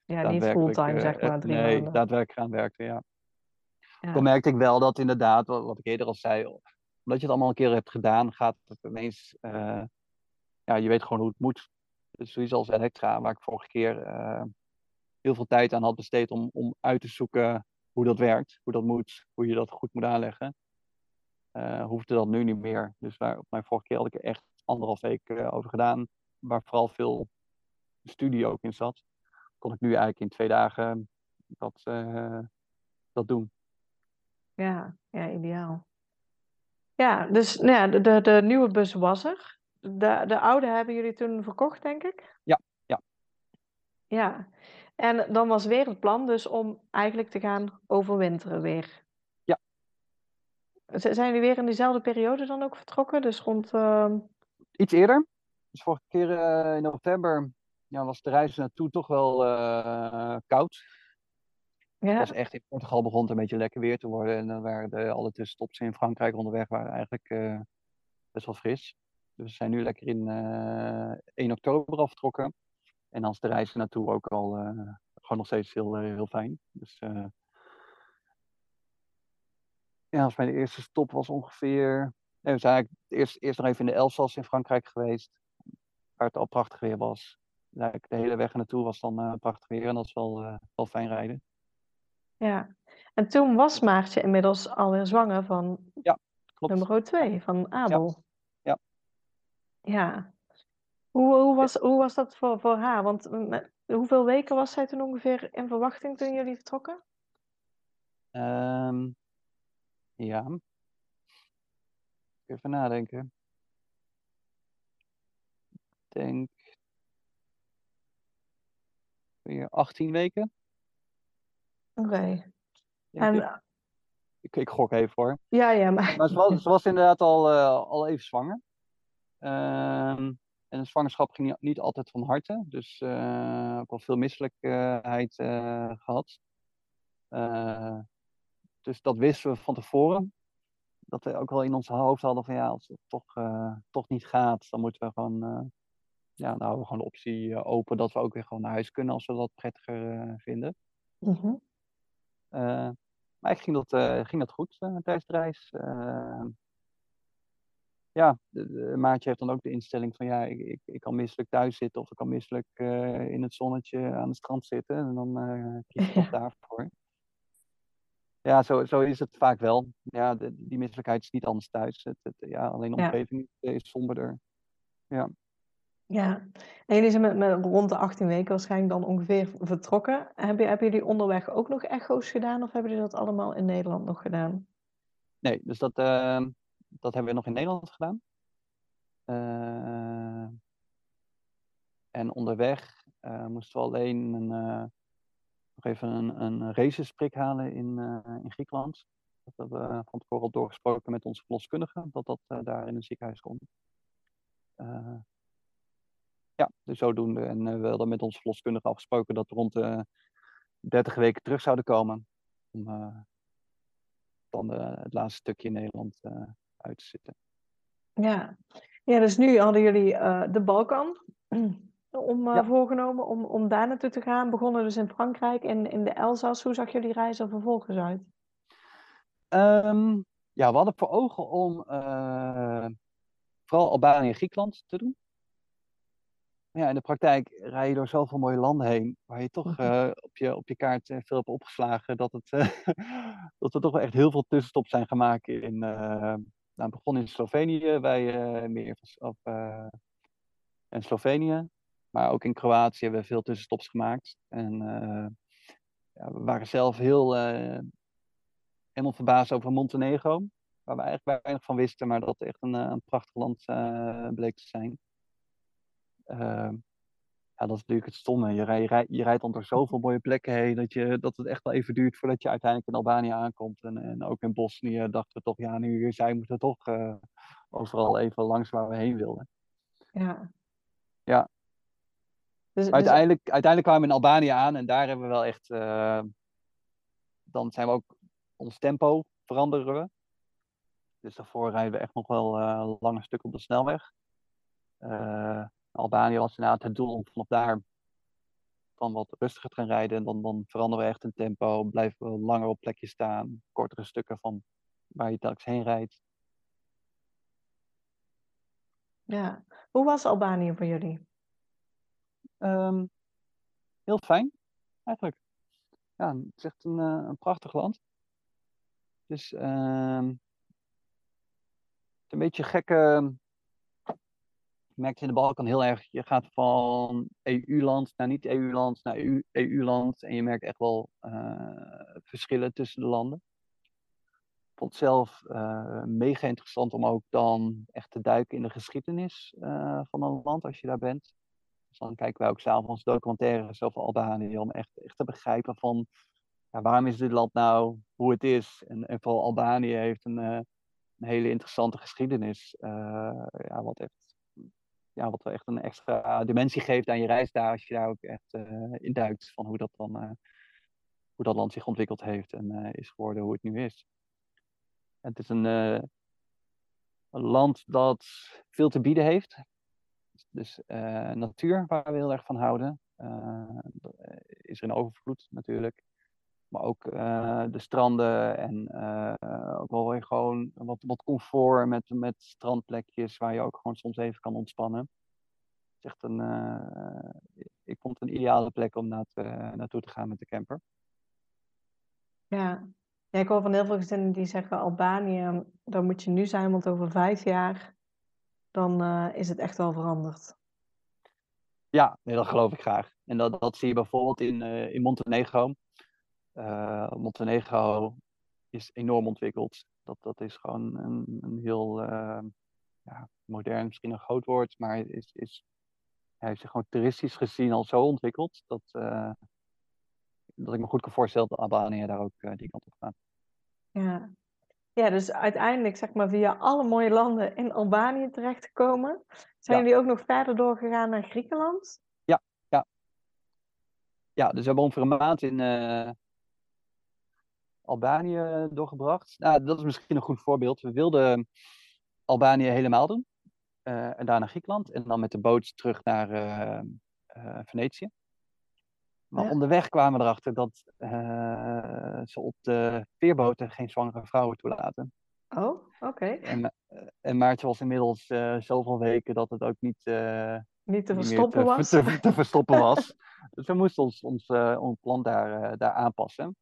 ja, niet fulltime, zeg maar. Drie nee, maanden. daadwerkelijk aan werken, ja. ja. Toen merkte ik wel dat inderdaad, wat, wat ik eerder al zei, omdat je het allemaal een keer hebt gedaan, gaat het ineens. Uh, ja, je weet gewoon hoe het moet. Dus zoiets als Elektra, waar ik vorige keer uh, heel veel tijd aan had besteed om, om uit te zoeken hoe dat werkt, hoe dat moet, hoe je dat goed moet aanleggen. Uh, hoefde dat nu niet meer. Dus waar, op mijn vorige keer had ik er echt anderhalf week over gedaan, waar vooral veel studie ook in zat. Kon ik nu eigenlijk in twee dagen dat, dat doen. Ja, ja, ideaal. Ja, dus nou ja, de, de, de nieuwe bus was er. De, de oude hebben jullie toen verkocht, denk ik? Ja, ja. Ja, en dan was weer het plan dus om eigenlijk te gaan overwinteren weer. Ja. Zijn jullie weer in diezelfde periode dan ook vertrokken? Dus rond... uh, Iets eerder. Dus vorige keer uh, in november ja, was de reis naartoe toch wel uh, koud. ja, Het was echt in Portugal begon het een beetje lekker weer te worden. En dan waren de, alle tussenstops in Frankrijk onderweg waren eigenlijk eh, best wel fris. Dus we zijn nu lekker in eh 1 oktober al vertrokken. En dan is de reis naartoe ook al eh, gewoon nog steeds heel, eh, heel fijn. Dus eh, ja, als mijn eerste stop was ongeveer. Nee, we zijn eigenlijk eerst, eerst nog even in de Elzas in Frankrijk geweest. Waar het al prachtig weer was. Eigenlijk de hele weg naartoe was dan eh, prachtig weer. En dat is wel, eh, wel fijn rijden. ja. En toen was Maartje inmiddels alweer zwanger van Klopt. nummer 2, van Abel. Ja. Hoe, hoe, was, hoe was dat voor, voor haar? Want met, hoeveel weken was zij toen ongeveer in verwachting toen jullie vertrokken? Ehm, ja. Even nadenken. Ik denk. Weer 18 weken. Oké. En Ik, ik gok even hoor. ja, ja, maar. Maar ze was, *laughs* ze was inderdaad al, eh, al even zwanger. Ehm, en de zwangerschap ging niet, niet altijd van harte. Dus eh ook wel veel misselijkheid eh, gehad. Eh, dus dat wisten we van tevoren. Dat we ook wel in ons hoofd hadden van ja, als het toch, toch niet gaat, dan moeten we gewoon, ja, dan houden we gewoon de optie open dat we ook weer gewoon naar huis kunnen als we dat prettiger vinden. Mhm. Maar eigenlijk ging dat, ging dat goed tijdens de reis. Eh, ja, maatje heeft dan ook de instelling van ja, ik, ik, ik kan misselijk thuis zitten of ik kan misselijk eh, in het zonnetje aan het strand zitten. En dan eh, kies ik toch *laughs* daarvoor. Ja, zo, zo is het vaak wel. Ja, de, die misselijkheid is niet anders thuis. Het, het, ja, alleen de Ja. omgeving is somberder. Ja. Ja, en jullie zijn met, met rond de 18 weken waarschijnlijk dan ongeveer vertrokken. Heb je, hebben jullie onderweg ook nog echo's gedaan of hebben jullie dat allemaal in Nederland nog gedaan? Nee, dus dat, eh, dat hebben we nog in Nederland gedaan. Eh, en onderweg eh, moesten we alleen een, eh, nog even een, een racesprik halen in, in Griekenland. Dat hebben we van tevoren al doorgesproken met onze verloskundige, dat dat daar in een ziekenhuis kon. Ja, dus zodoende. En we hadden met onze verloskundige afgesproken dat we rond de 30 weken terug zouden komen. Om dan het laatste stukje in Nederland eh, uit te zitten. Ja, ja dus nu hadden jullie eh, de Balkan *clears throat* om, eh, Ja. voorgenomen om, om daar naartoe te gaan. Begonnen dus in Frankrijk en in de Elzas. Hoe zag jullie reis er vervolgens uit? Ehm, ja, we hadden voor ogen om eh, vooral Albanië en Griekenland te doen. Ja, in de praktijk rij je door zoveel mooie landen heen, waar je toch Mhm. op, je, op je kaart veel hebt opgeslagen, dat, het, *laughs* dat er toch wel echt heel veel tussenstops zijn gemaakt in, nou, begon in Slovenië, bij eh meer van, of, eh, en Slovenië, maar ook in Kroatië hebben we veel tussenstops gemaakt. En eh, ja, we waren zelf heel, uh, helemaal verbaasd over Montenegro. Waar we eigenlijk weinig van wisten, maar dat echt een, een prachtig land bleek te zijn. Ja, dat is natuurlijk het stomme. Je, rij, je, rij, je rijdt dan door *laughs* zoveel mooie plekken heen dat, je, dat het echt wel even duurt voordat je uiteindelijk in Albanië aankomt. En, en ook in Bosnië dachten we toch, ja, nu hier zijn, moeten we toch uh, overal even langs waar we heen wilden. Ja. Ja. Dus, dus, uiteindelijk, uiteindelijk kwamen we in Albanië aan en daar hebben we wel echt. Uh, dan zijn we ook ons tempo veranderen we. Dus daarvoor rijden we echt nog wel uh, lange stuk op de snelweg. Uh, Albanië was inderdaad het doel om vanaf daar dan wat rustiger te gaan rijden. En dan, dan veranderen we echt in tempo, blijven we langer op plekjes staan, kortere stukken van waar je telkens heen rijdt. Ja, hoe was Albanië voor jullie? Um, heel fijn, eigenlijk. Ja, het is echt een, uh, een prachtig land. Dus um, het is een beetje gekke merk in de Balkan heel erg, je gaat van EU-land naar niet-EU-land naar EU-land. En je merkt echt wel uh, verschillen tussen de landen. Vond zelf uh, mega interessant om ook dan echt te duiken in de geschiedenis uh, van een land als je daar bent. Dus dan kijken wij ook s'avonds documentaires over Albanië om echt, echt te begrijpen van ja, waarom is dit land nou hoe het is. En, en vooral Albanië heeft een, een hele interessante geschiedenis. ja, wat echt ja, wat echt een extra dimensie geeft aan je reis daar, als je daar ook echt uh, in duikt van hoe dat dan uh, hoe dat land zich ontwikkeld heeft en uh, is geworden hoe het nu is. Het is een, een land dat veel te bieden heeft. Dus natuur, waar we heel erg van houden, is er een overvloed natuurlijk. Maar ook de stranden en ook wel weer gewoon wat, wat comfort met, met strandplekjes waar je ook gewoon soms even kan ontspannen. Het is echt een, ik vond het een ideale plek om naartoe te gaan met de camper. Ja. ja, ik hoor van heel veel gezinnen die zeggen Albanië, daar moet je nu zijn, want over vijf jaar dan is het echt wel veranderd. Ja, nee, dat geloof ik graag. En dat, dat zie je bijvoorbeeld in, in Montenegro. Uh, Montenegro is enorm ontwikkeld. Dat, dat is gewoon een, een heel uh, ja, modern, misschien een groot woord, maar is, is, hij heeft zich gewoon toeristisch gezien al zo ontwikkeld dat, uh, dat ik me goed kan voorstellen dat Albanië daar ook die kant op gaat. Ja. ja, dus uiteindelijk zeg maar via alle mooie landen in Albanië terechtgekomen. Zijn ja. jullie ook nog verder doorgegaan naar Griekenland? Ja, ja. Ja, dus we hebben ongeveer een maand in, Albanië doorgebracht. Nou, dat is misschien een goed voorbeeld. We wilden Albanië helemaal doen. Uh, en daarna Griekenland. En dan met de boot terug naar uh, uh, Venetië. Maar ja. onderweg kwamen we erachter dat ze op de veerboten geen zwangere vrouwen toelaten. Oh, oké. Okay. En, en Maartje was inmiddels zoveel weken dat het ook niet, niet te verstoppen te, was. Te, te, verstoppen *laughs* was. dus we moesten ons, ons, ons plan daar, daar aanpassen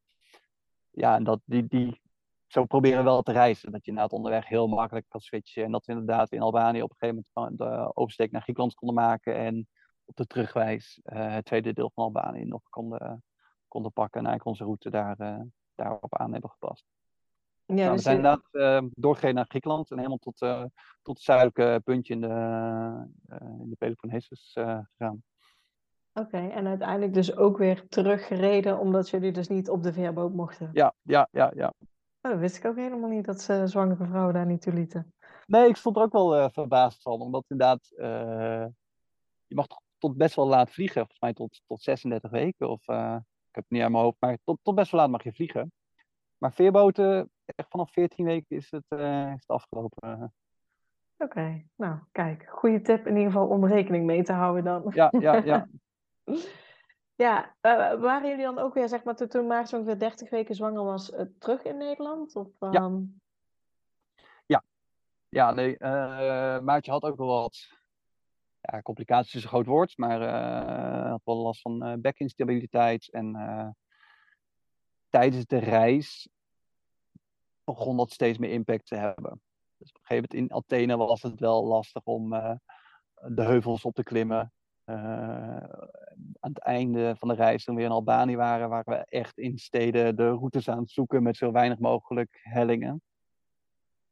ja, en dat, die, die, zo proberen we wel te reizen. Dat je inderdaad onderweg heel makkelijk kan switchen. En dat we inderdaad in Albanië op een gegeven moment de oversteek naar Griekenland konden maken. En op de terugwijs uh, het tweede deel van Albanië nog konden, konden pakken. En eigenlijk onze route daar, uh, daarop aan hebben gepast. Ja, nou, dus we zijn je... inderdaad uh, doorgegaan naar Griekenland en helemaal tot, tot het zuidelijke puntje in de, in de Peloponnesus gegaan. Oké, en uiteindelijk dus ook weer teruggereden omdat jullie dus niet op de veerboot mochten. Ja, ja, ja, ja. Oh, dat wist ik ook helemaal niet dat ze zwangere vrouwen daar niet toe lieten. Nee, ik stond er ook wel uh, verbaasd van, omdat inderdaad, uh, je mag tot best wel laat vliegen, volgens mij tot, tot 36 weken, of uh, ik heb het niet aan mijn hoofd, maar tot, tot best wel laat mag je vliegen. Maar veerboten, echt vanaf 14 weken is het, is het afgelopen. Oké, okay. nou kijk, goede tip in ieder geval om rekening mee te houden dan. Ja, ja, ja. *laughs* Ja, uh, waren jullie dan ook weer, zeg maar, toen, zo ongeveer 30 weken zwanger was, uh, terug in Nederland? Of. Ja. Ehm? Ja. Ja, nee, uh, Maartje had ook wel wat ja, complicaties, is een groot woord, maar had wel last van bekinstabiliteit. En tijdens de reis begon dat steeds meer impact te hebben. Dus op een gegeven moment in Athene was het wel lastig om de heuvels op te klimmen. Uh, aan het einde van de reis, toen we in Albanië waren, waren we echt in steden de routes aan het zoeken met zo weinig mogelijk hellingen.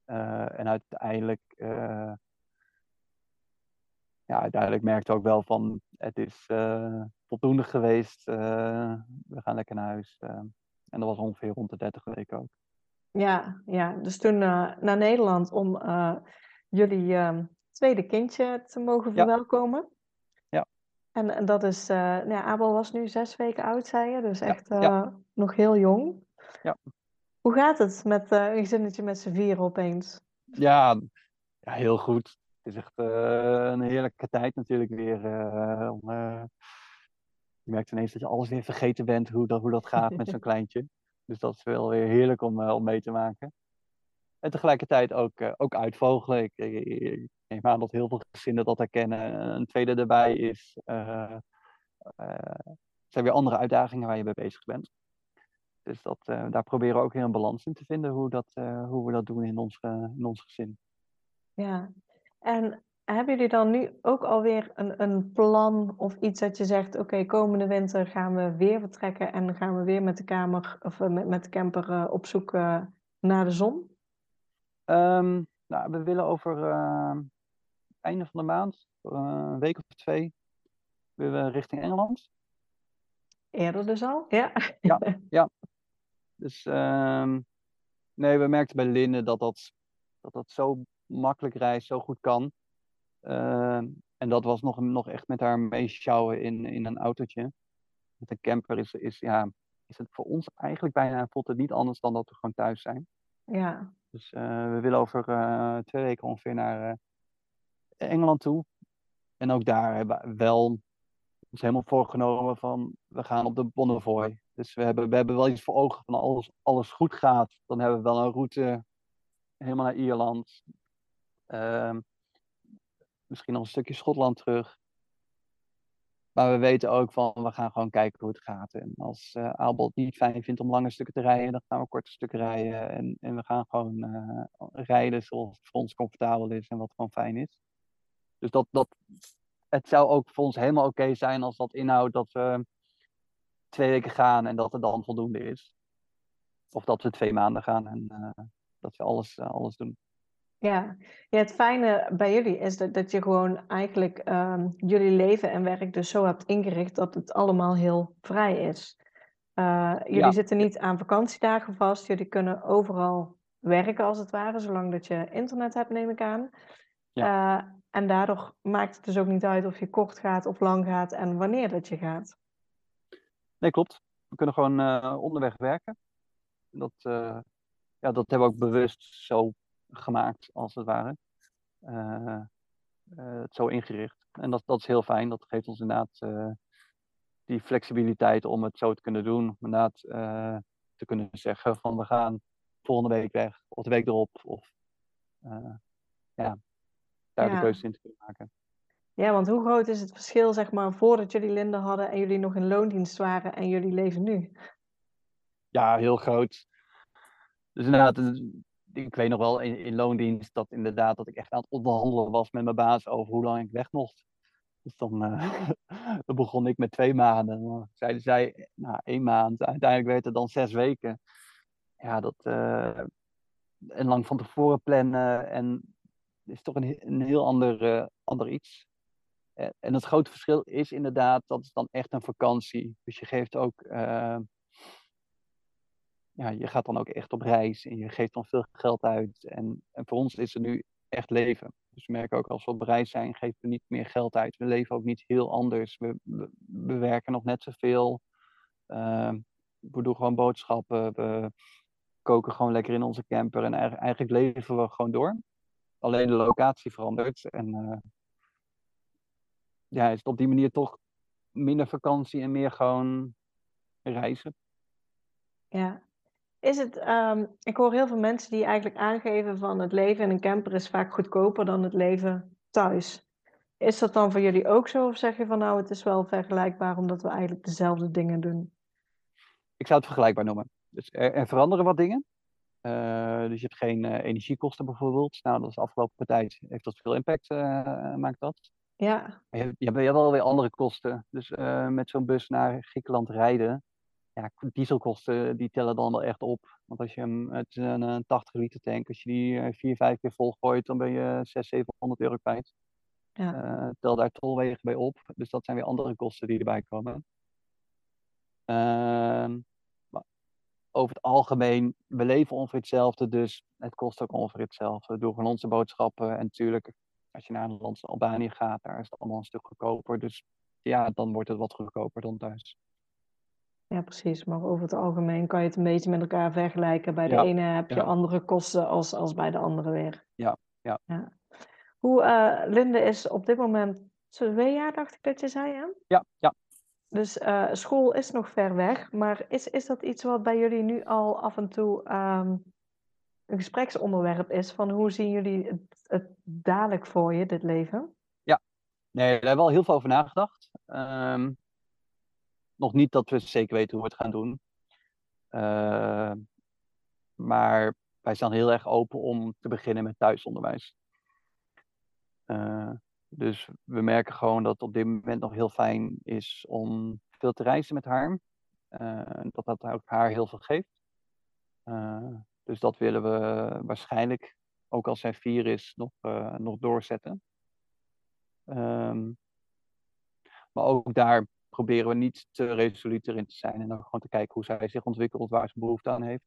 Uh, en uiteindelijk, uh, ja, uiteindelijk merkte ook wel van, het is uh, voldoende geweest. we gaan lekker naar huis. en dat was ongeveer rond de 30 weken ook. Ja, ja. dus toen naar Nederland om jullie ehm, tweede kindje te mogen verwelkomen. En, dat is, uh, nou ja, Abel was nu zes weken oud, zei je, dus echt uh, nog heel jong. Ja. Hoe gaat het met uh, een gezinnetje met z'n vieren opeens? Ja, ja, heel goed. Het is echt een heerlijke tijd natuurlijk weer. om, je merkt ineens dat je alles weer vergeten bent, hoe dat, hoe dat gaat met zo'n *laughs* kleintje. Dus dat is wel weer heerlijk om, om mee te maken. En tegelijkertijd ook, ook uitvogelen. Ik, ik, ik, neem aan dat heel veel gezinnen dat herkennen. Een tweede erbij is, uh, uh, zijn weer andere uitdagingen waar je mee bezig bent. Dus dat, daar proberen we ook weer een balans in te vinden hoe, dat, hoe we dat doen in ons, in ons gezin. Ja, en hebben jullie dan nu ook alweer een, een plan of iets dat je zegt: oké, komende winter gaan we weer vertrekken en gaan we weer met de kamer of met, met de camper op zoek naar de zon? Um, nou, we willen over uh, einde van de maand, uh, een week of twee, willen we richting Engeland. Eerder dus al? Ja. Ja, *laughs* ja. Dus um, nee, we merkten bij Linde dat dat, dat dat zo makkelijk reist, zo goed kan. Uh, en dat was nog, nog echt met haar meeschouwen in, in een autootje. Met een camper is, is, ja, is het voor ons eigenlijk bijna voelt het niet anders dan dat we gewoon thuis zijn. Ja. Dus uh, we willen over uh, twee weken ongeveer naar Engeland toe. En ook daar hebben we wel ons helemaal voorgenomen van we gaan op de Bonnevoy. Dus we hebben, we hebben wel iets voor ogen van als alles goed gaat, dan hebben we wel een route helemaal naar Ierland. Ehm, misschien nog een stukje Schotland terug. Maar we weten ook van, we gaan gewoon kijken hoe het gaat. En als uh, niet fijn vindt om lange stukken te rijden, dan gaan we korte stukken rijden. En, en we gaan gewoon uh, rijden zoals het voor ons comfortabel is en wat gewoon fijn is. Dus dat, dat, het zou ook voor ons helemaal oké okay zijn als dat inhoudt dat we twee weken gaan en dat het dan voldoende is. Of dat we twee maanden gaan en uh, dat we alles, alles doen. Ja. ja, het fijne bij jullie is dat, dat je gewoon eigenlijk um, jullie leven en werk dus zo hebt ingericht dat het allemaal heel vrij is. Uh, jullie ja. zitten niet aan vakantiedagen vast, jullie kunnen overal werken als het ware, zolang dat je internet hebt, neem ik aan. Ja. En daardoor maakt het dus ook niet uit of je kort gaat of lang gaat en wanneer dat je gaat. Nee, klopt. We kunnen gewoon uh, onderweg werken. Dat, ja, dat hebben we ook bewust zo gemaakt, als het ware. Het zo ingericht. En dat, dat is heel fijn. Dat geeft ons inderdaad die flexibiliteit om het zo te kunnen doen. Inderdaad te kunnen zeggen van we gaan volgende week weg. Of de week erop. Of ja, daar ja. de keuze in te kunnen maken. Ja, want hoe groot is het verschil, zeg maar, voordat jullie Linde hadden en jullie nog in loondienst waren en jullie leven nu? Ja, heel groot. Dus inderdaad, ik weet nog wel in, in, loondienst dat inderdaad dat ik echt aan het onderhandelen was met mijn baas over hoe lang ik weg mocht. Dus dan, uh, *laughs* *laughs* dan begon ik met twee maanden. Dan zeiden zij, nou één maand. Uiteindelijk werd het dan zes weken. Ja, dat... Uh, en lang van tevoren plannen. En is toch een, heel ander, uh, ander iets. En het grote verschil is inderdaad, dat is dan echt een vakantie. Dus je geeft ook ja, je gaat dan ook echt op reis en je geeft dan veel geld uit. En, en voor ons is het nu echt leven. Dus we merken ook als we op reis zijn, geven we niet meer geld uit. We leven ook niet heel anders. We, we, we werken nog net zoveel. Uh, we doen gewoon boodschappen. We koken gewoon lekker in onze camper. En eigenlijk leven we gewoon door. Alleen de locatie verandert. En uh, ja, is het op die manier toch minder vakantie en meer gewoon reizen. Ja, is het, um, ik hoor heel veel mensen die eigenlijk aangeven van het leven in een camper is vaak goedkoper dan het leven thuis. Is dat dan voor jullie ook zo? Of zeg je van nou, het is wel vergelijkbaar omdat we eigenlijk dezelfde dingen doen? Ik zou het vergelijkbaar noemen. Dus er, er veranderen wat dingen. Uh, dus je hebt geen uh, energiekosten bijvoorbeeld. Nou, dat is de afgelopen tijd heeft dat veel impact, uh, maakt dat. Ja. Je, hebt- je hebt je hebt wel weer andere kosten. Dus eh, met zo'n bus naar Griekenland rijden, ja, dieselkosten die tellen dan wel echt op. Want als je hem, het is een, eh, 80 liter tank, als je die eh, vier, vijf keer volgooit, dan ben je 600, 700 euro kwijt. Ja. Eh, tel daar tolwegen bij op. Dus dat zijn weer andere kosten die erbij komen. Ehm, maar over het algemeen, we leven ongeveer hetzelfde, dus het kost ook ongeveer hetzelfde. Doen gewoon onze boodschappen. En natuurlijk, als je naar een land als Albanië gaat, daar is het allemaal een stuk goedkoper. Dus ja, dan wordt het wat goedkoper dan thuis. Ja, precies. Maar over het algemeen kan je het een beetje met elkaar vergelijken. Bij de Ja, ene heb je ja. andere kosten als, als bij de andere weer. Ja, ja. Hoe, eh, Linde is op dit moment twee jaar, dacht ik dat je zei, hè? Ja, ja. Dus eh, school is nog ver weg. Maar is, is dat iets wat bij jullie nu al af en toe ehm, een gespreksonderwerp is? Van hoe zien jullie het, het dadelijk voor je, dit leven? Nee, daar hebben we al heel veel over nagedacht. Ehm, nog niet dat we zeker weten hoe we het gaan doen. Ehm, maar wij staan heel erg open om te beginnen met thuisonderwijs. Eh, dus we merken gewoon dat het op dit moment nog heel fijn is om veel te reizen met haar. Eh, dat dat ook haar heel veel geeft. Eh, dus dat willen we waarschijnlijk, ook als zij vier is, nog, eh, nog doorzetten. Ehm, maar ook daar proberen we niet te resoluut erin te zijn en dan gewoon te kijken hoe zij zich ontwikkelt, waar ze behoefte aan heeft.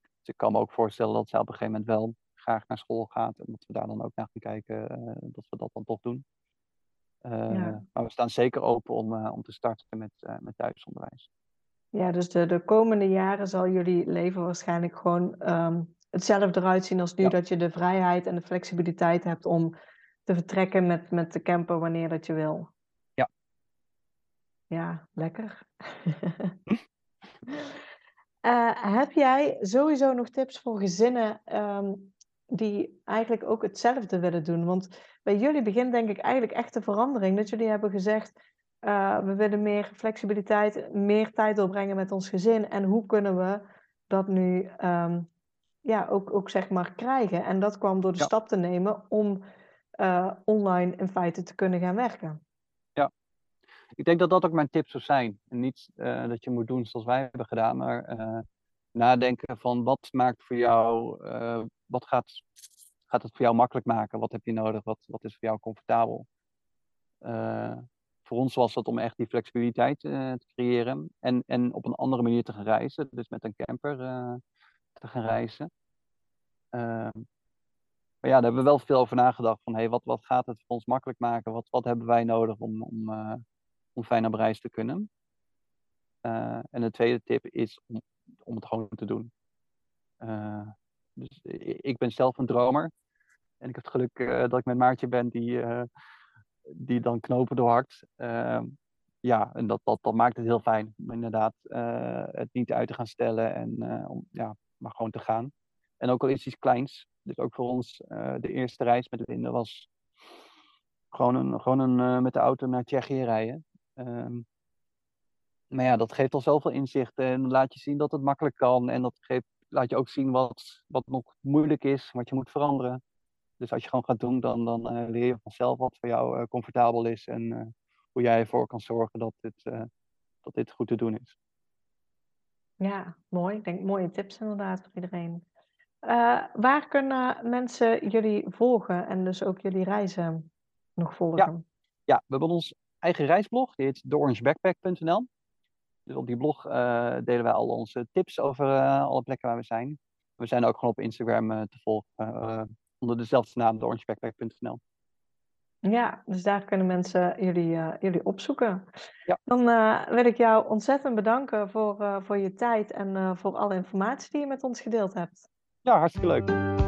Dus ik kan me ook voorstellen dat zij op een gegeven moment wel graag naar school gaat en dat we daar dan ook naar gaan kijken, eh, dat we dat dan toch doen. Eh, Ja. Maar we staan zeker open om, eh, om te starten met, met thuisonderwijs. Ja, dus de, de komende jaren zal jullie leven waarschijnlijk gewoon ehm, hetzelfde eruit zien als nu. Ja. Dat je de vrijheid en de flexibiliteit hebt om te vertrekken met, met de camper wanneer dat je wil. Ja. Ja, lekker. *laughs* Heb jij sowieso nog tips voor gezinnen ehm, die eigenlijk ook hetzelfde willen doen? Want bij jullie begint denk ik eigenlijk echt de verandering. Dat jullie hebben gezegd, eh, we willen meer flexibiliteit, meer tijd doorbrengen met ons gezin. En hoe kunnen we dat nu ehm, ja, ook, ook zeg maar krijgen? En dat kwam door de Ja. stap te nemen om eh, online in feite te kunnen gaan werken. Ik denk dat dat ook mijn tip zou zijn. En niet eh, dat je moet doen zoals wij hebben gedaan, maar nadenken van wat maakt voor jou, eh, wat gaat, gaat het voor jou makkelijk maken? Wat heb je nodig? Wat, wat is voor jou comfortabel? Eh, voor ons was het om echt die flexibiliteit eh, te creëren en, en op een andere manier te gaan reizen, dus met een camper te gaan reizen. Ehm, maar ja, daar hebben we wel veel over nagedacht van hey, wat, wat gaat het voor ons makkelijk maken? Wat, wat hebben wij nodig om, om, om fijn op reis te kunnen. Eh, en de tweede tip is om, het gewoon te doen. Eh, dus ik ben zelf een dromer. En ik heb het geluk eh, dat ik met Maartje ben die, die dan knopen doorhakt. Ehm, ja, en dat, dat, dat maakt het heel fijn om inderdaad het niet uit te gaan stellen en om, ja, maar gewoon te gaan. En ook al is iets kleins. Dus ook voor ons de eerste reis met Linde was gewoon, een, gewoon een, met de auto naar Tsjechië rijden. Ehm, maar ja, dat geeft al zoveel inzicht en laat je zien dat het makkelijk kan. En dat geeft, laat je ook zien wat, wat nog moeilijk is, wat je moet veranderen. Dus als je gewoon gaat doen, dan, dan eh, leer je vanzelf wat voor jou eh, comfortabel is. En eh, hoe jij ervoor kan zorgen dat dit, dat dit goed te doen is. Ja, mooi. Ik denk mooie tips inderdaad voor iedereen. Waar kunnen mensen jullie volgen en dus ook jullie reizen nog volgen? Ja, we hebben ons eigen reisblog, die heet theorangebackpack.nl. Dus op die blog eh, delen wij al onze tips over eh, alle plekken waar we zijn. We zijn ook gewoon op Instagram eh, te volgen onder dezelfde naam, theorangebackpack.nl. Ja, dus daar kunnen mensen jullie, jullie opzoeken. Ja. Dan wil ik jou ontzettend bedanken voor, voor je tijd en voor alle informatie die je met ons gedeeld hebt. Ja, hartstikke leuk.